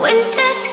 Winter's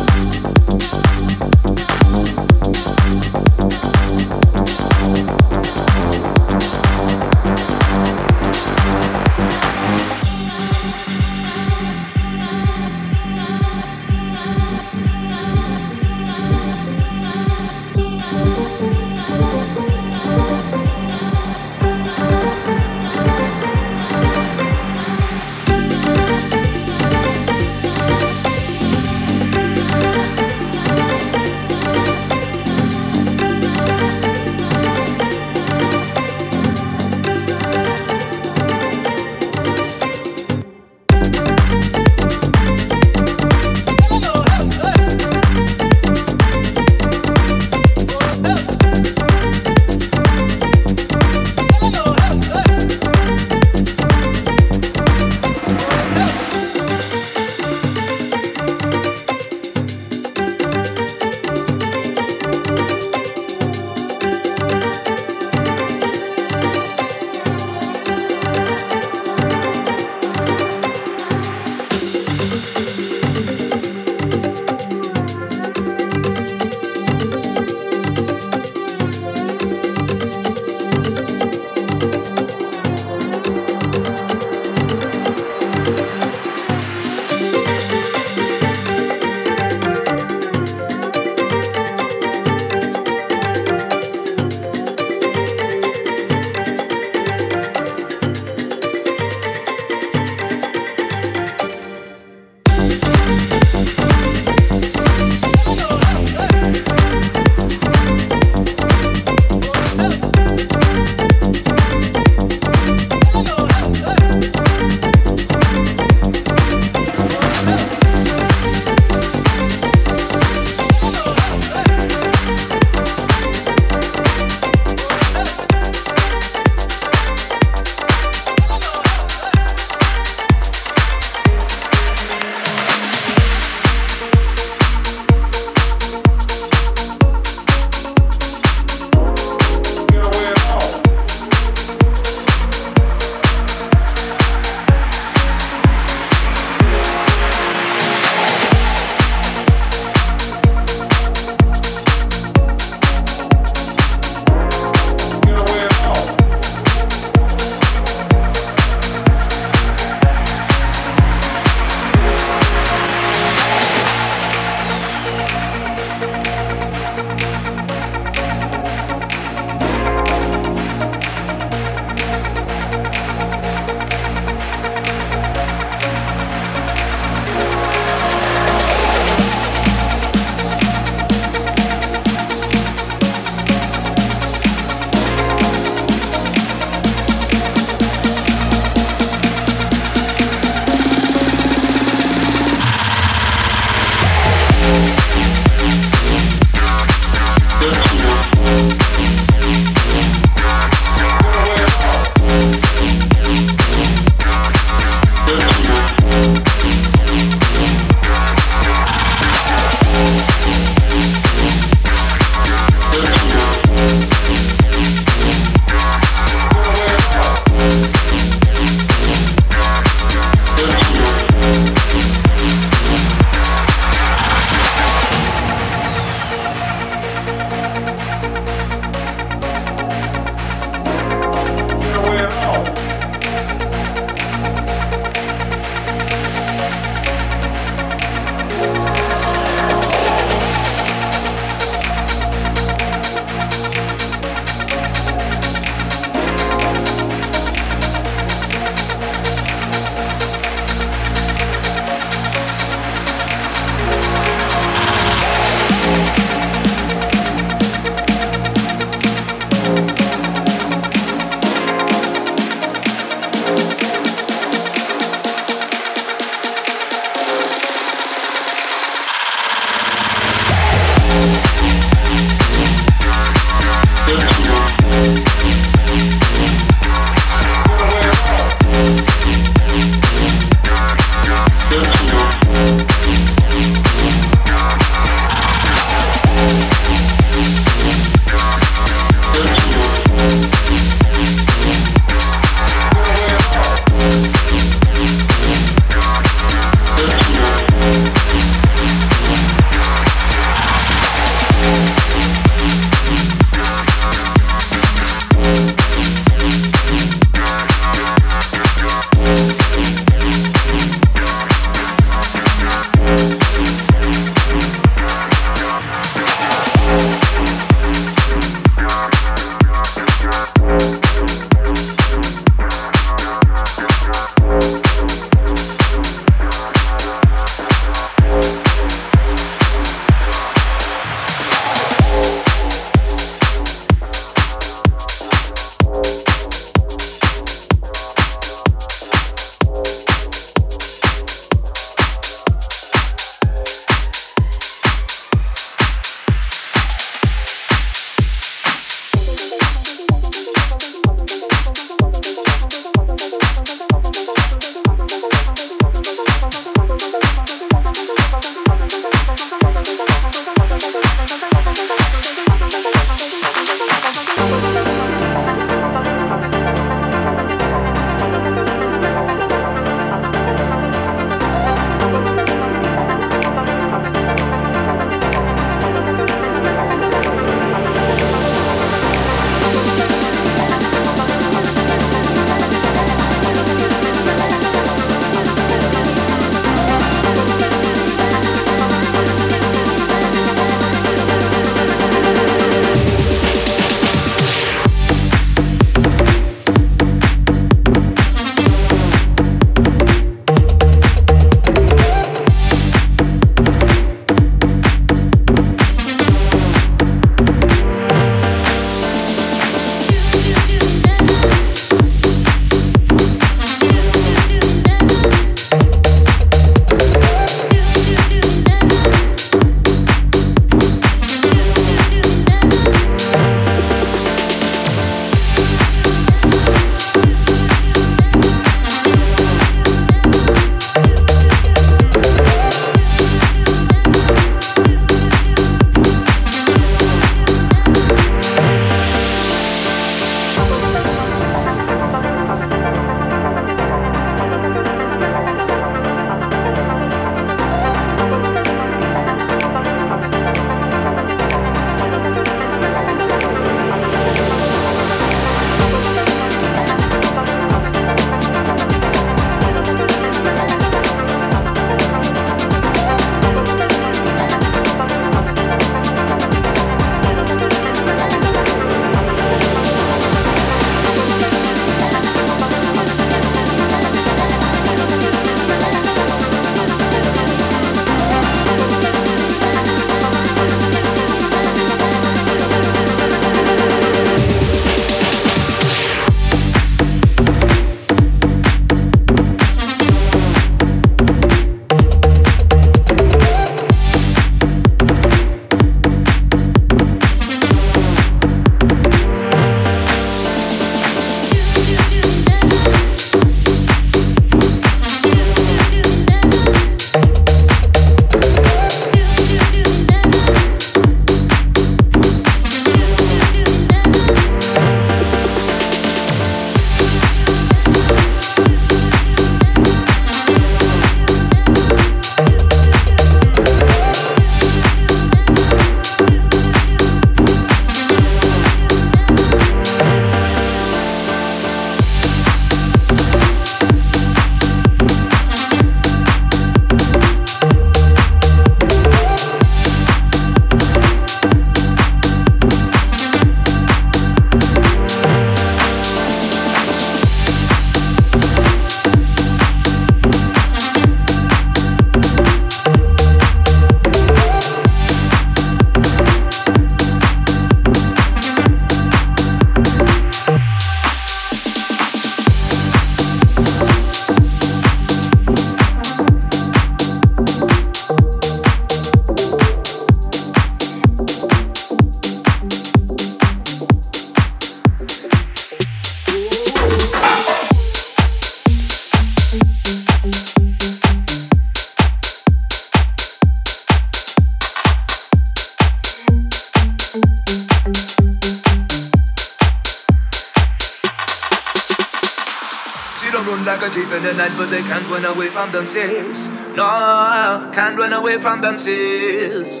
away from themselves.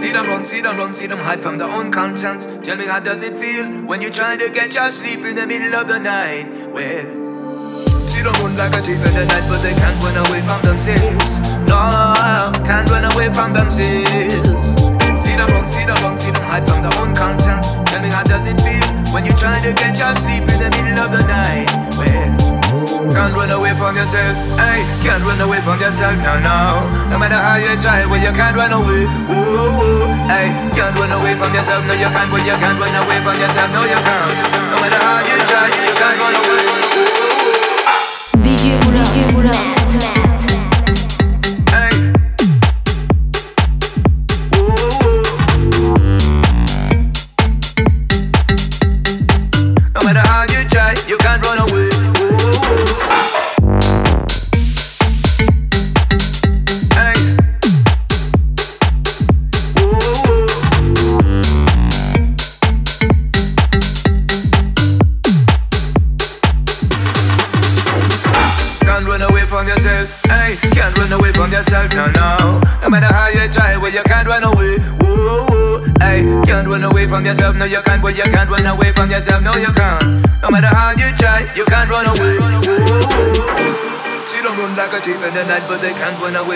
See them run, see them run, see them hide from their own conscience. Tell me how does it feel when you're trying to get your sleep in the middle of the night? Well, see them run like a thief in the night, but they can't run away from themselves. No, can't run away from themselves. See them run, see them run, see them hide from their own conscience. Tell me how does it feel when you're trying to get your sleep in the middle of the night? Well. Can't run away from yourself, hey, can't run away from yourself, no, no. No matter how you try, well, you can't run away, ooh, ooh, hey, can't run away from yourself, no, you can't, well, you can't run away from yourself, no, you can't. No matter how you try, you can't run away, ooh, ooh. DJ Murat, DJ Murat.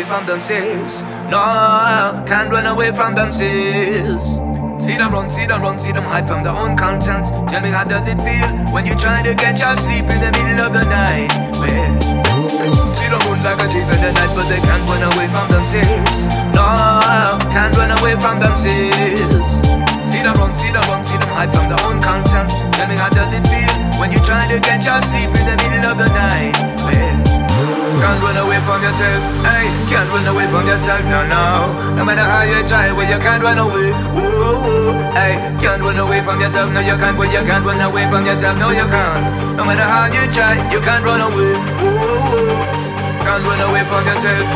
From themselves. No, can't run away from themselves. See them run, see them run, see them hide from their own conscience. Tell me how does it feel when you try to get your sleep in the middle of the night? Well, see them run like a thief in the night, but they can't run away from themselves. No, can't run away from themselves. See them run, see them run, see them hide from their own conscience. Tell me how does it feel when you're trying to get your sleep in the middle of the night? Well, can't run away from yourself, hey, can't run away from yourself, no, no. No matter how you try, well, you can't run away, ooh, hey, can't run away from yourself, no, you can't, well, you can't run away from yourself, no, you can't. No matter how you try, you can't run away, ooh, can't run away from yourself,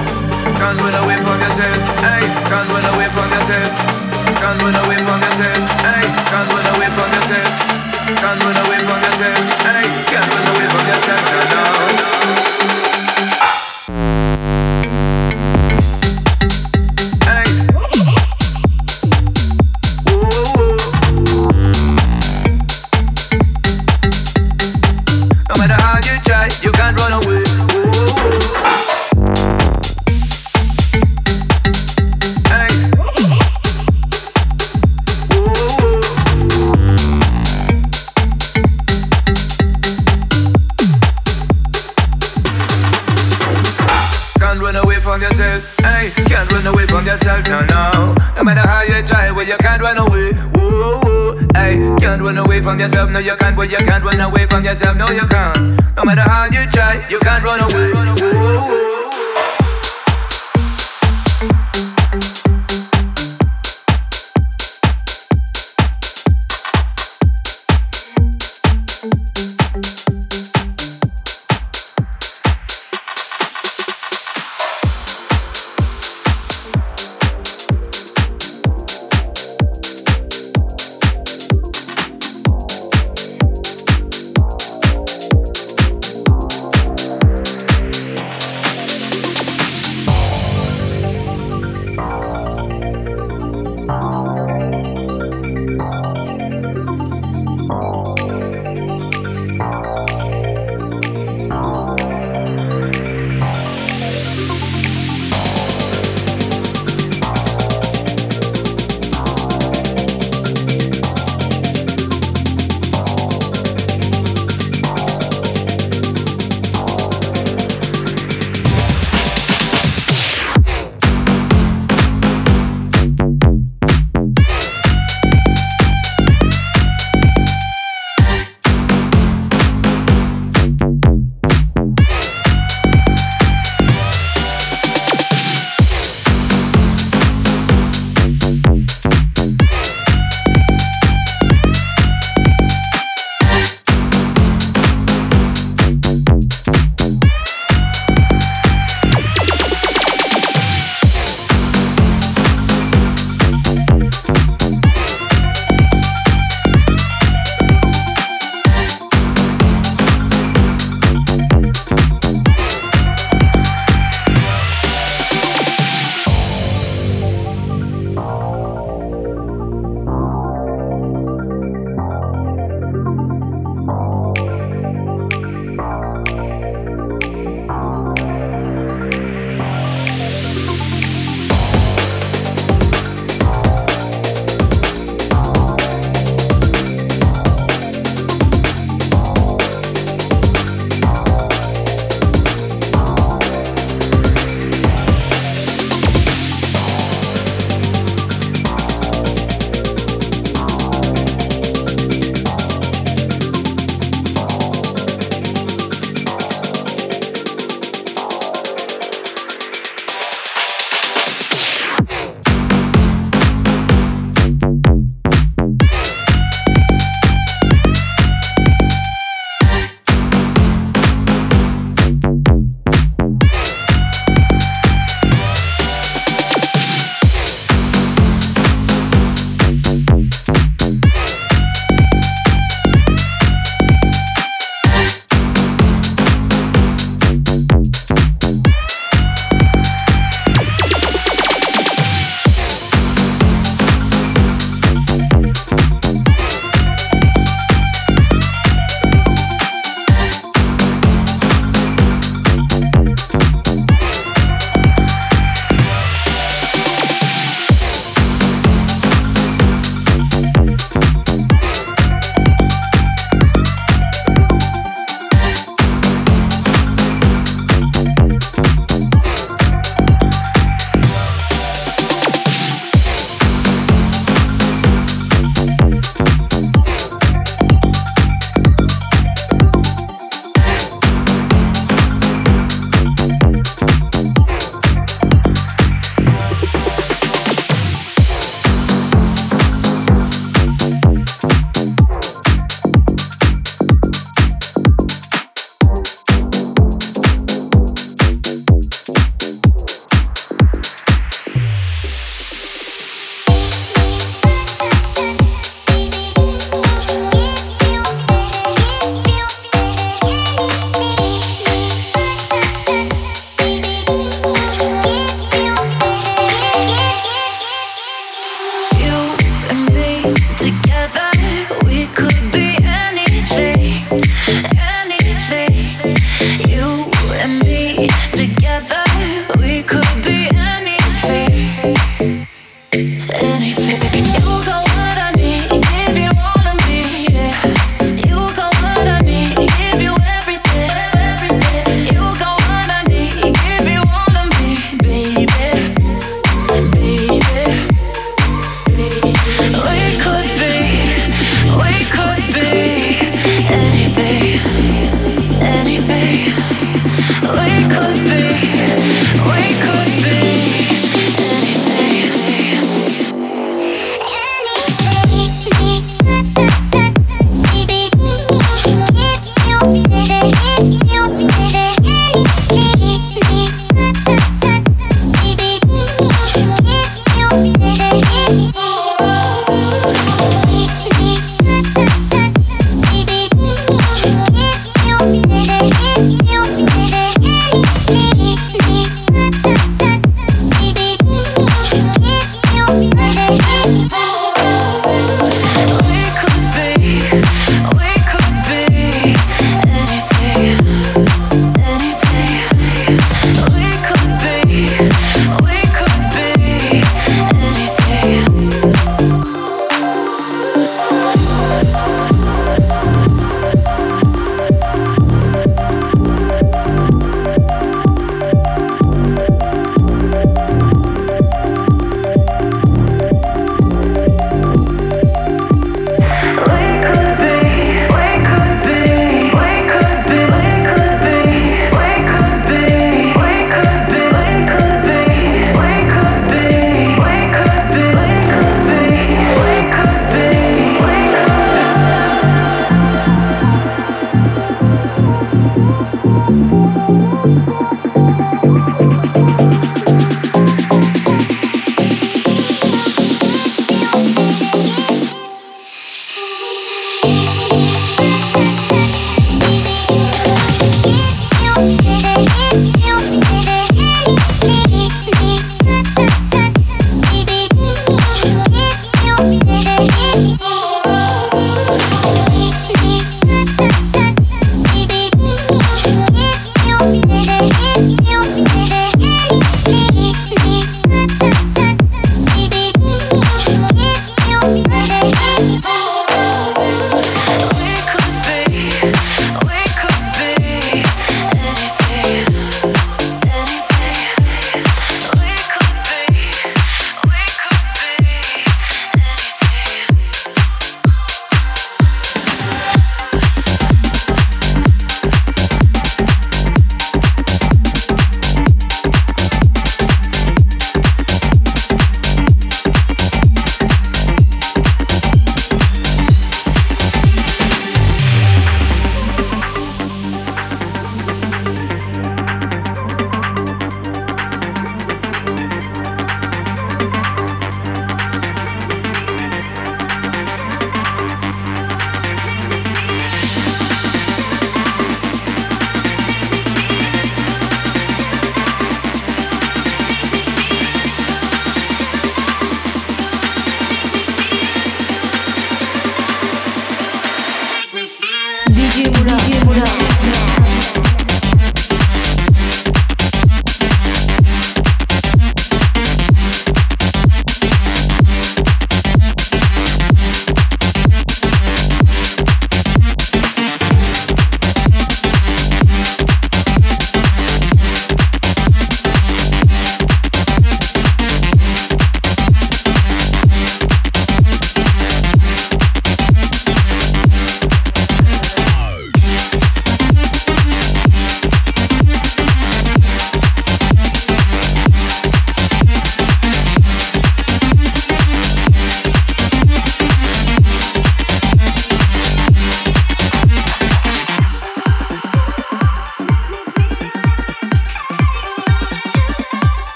can't run away from yourself, hey, can't run away from yourself. Can't run away from yourself. Hey, can't run away from yourself. Can't run away from yourself. Hey, can't run away from yourself. No, no.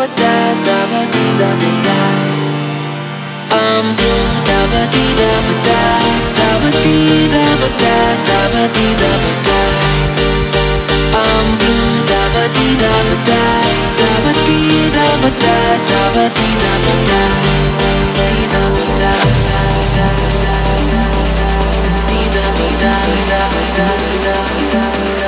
ba da da ba da da. I'm blue da ba dee da ba da da ba da ba da da ba da ba da. I'm blue da ba da ba da da ba da ba da da ba da ba da da ba da. Da da da da da.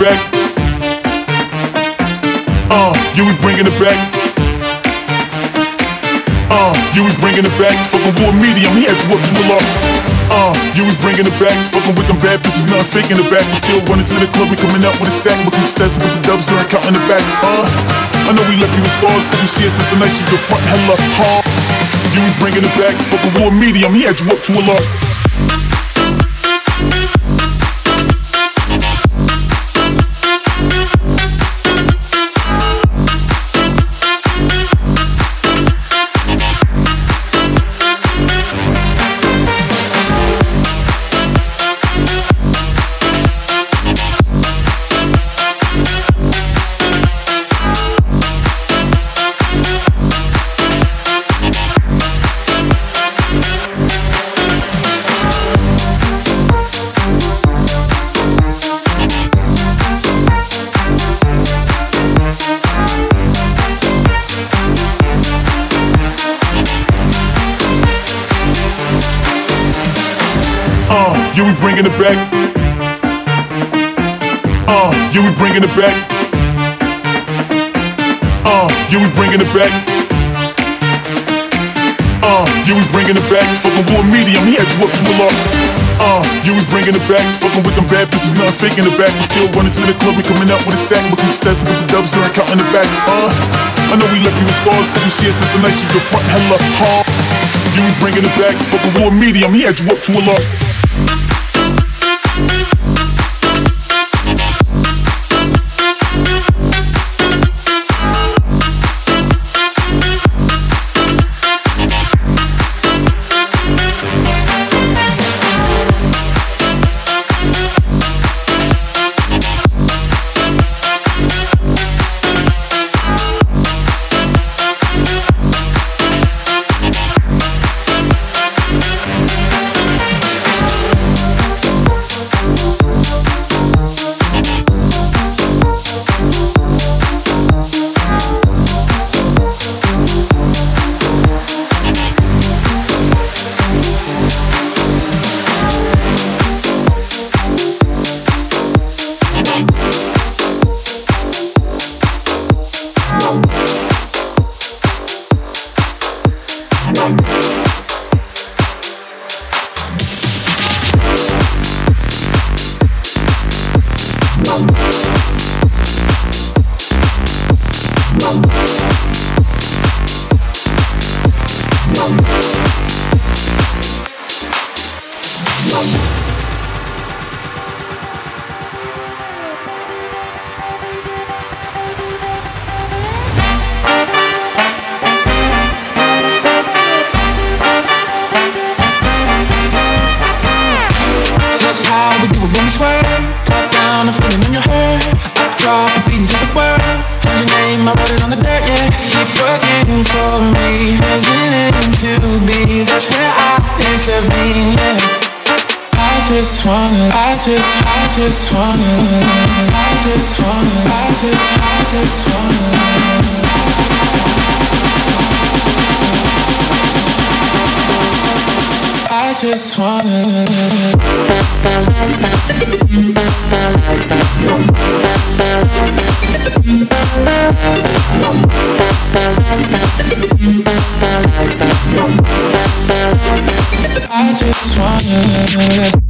It back. Uh, you we bringing it back. Uh, you we bringing it back. Fucking war medium, he had you up to a loss. Uh, you we bringing it back. Fucking with them bad bitches, nothing fake in the back. We still running to the club, we coming out with a stack. Looking stats, a couple dubs during counting the back. Uh, I know we left you with scars, but you see us as a nice, you the front hella hard. You we bringing it back. Fucking war medium, he had you up to a loss. Bringing it back. Uh, yeah, we bringing it back. Uh, yeah, we bringing it back. Uh, yeah, we bringing it back. Fucking war medium, he had you up to a loss. Uh, yeah, we bringing it back. Fucking with them bad bitches, nothing fake in the back. We still running to the club, we coming out with a stack. Looking stats, a couple dubs during counting the back. Uh, I know we left you with scars, but you see us as a nice, you the front hella hard. Yeah, we bringing it back. Fucking war medium, he had you up to a wanna, I just, I just wanna, I just wanna, I just, I just wanna. I just wanna I just wanna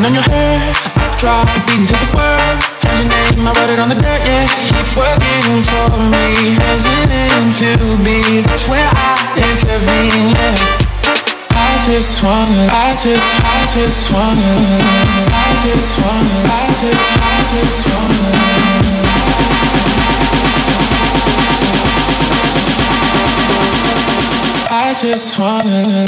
Pulling on your hair, drop, beating to the world. Find your name, I wrote it on the dirt, yeah. Keep working for me, hesitant to be. That's where I intervene, yeah. I just wanna, I just, I just wanna, I just wanna, I just, I just wanna. I just wanna.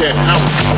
that out.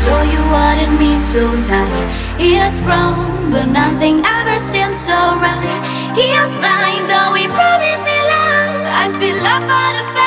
So you wanted me so tight. He It's wrong, but nothing ever seems so right. He is blind, though he promised me love. I feel love out of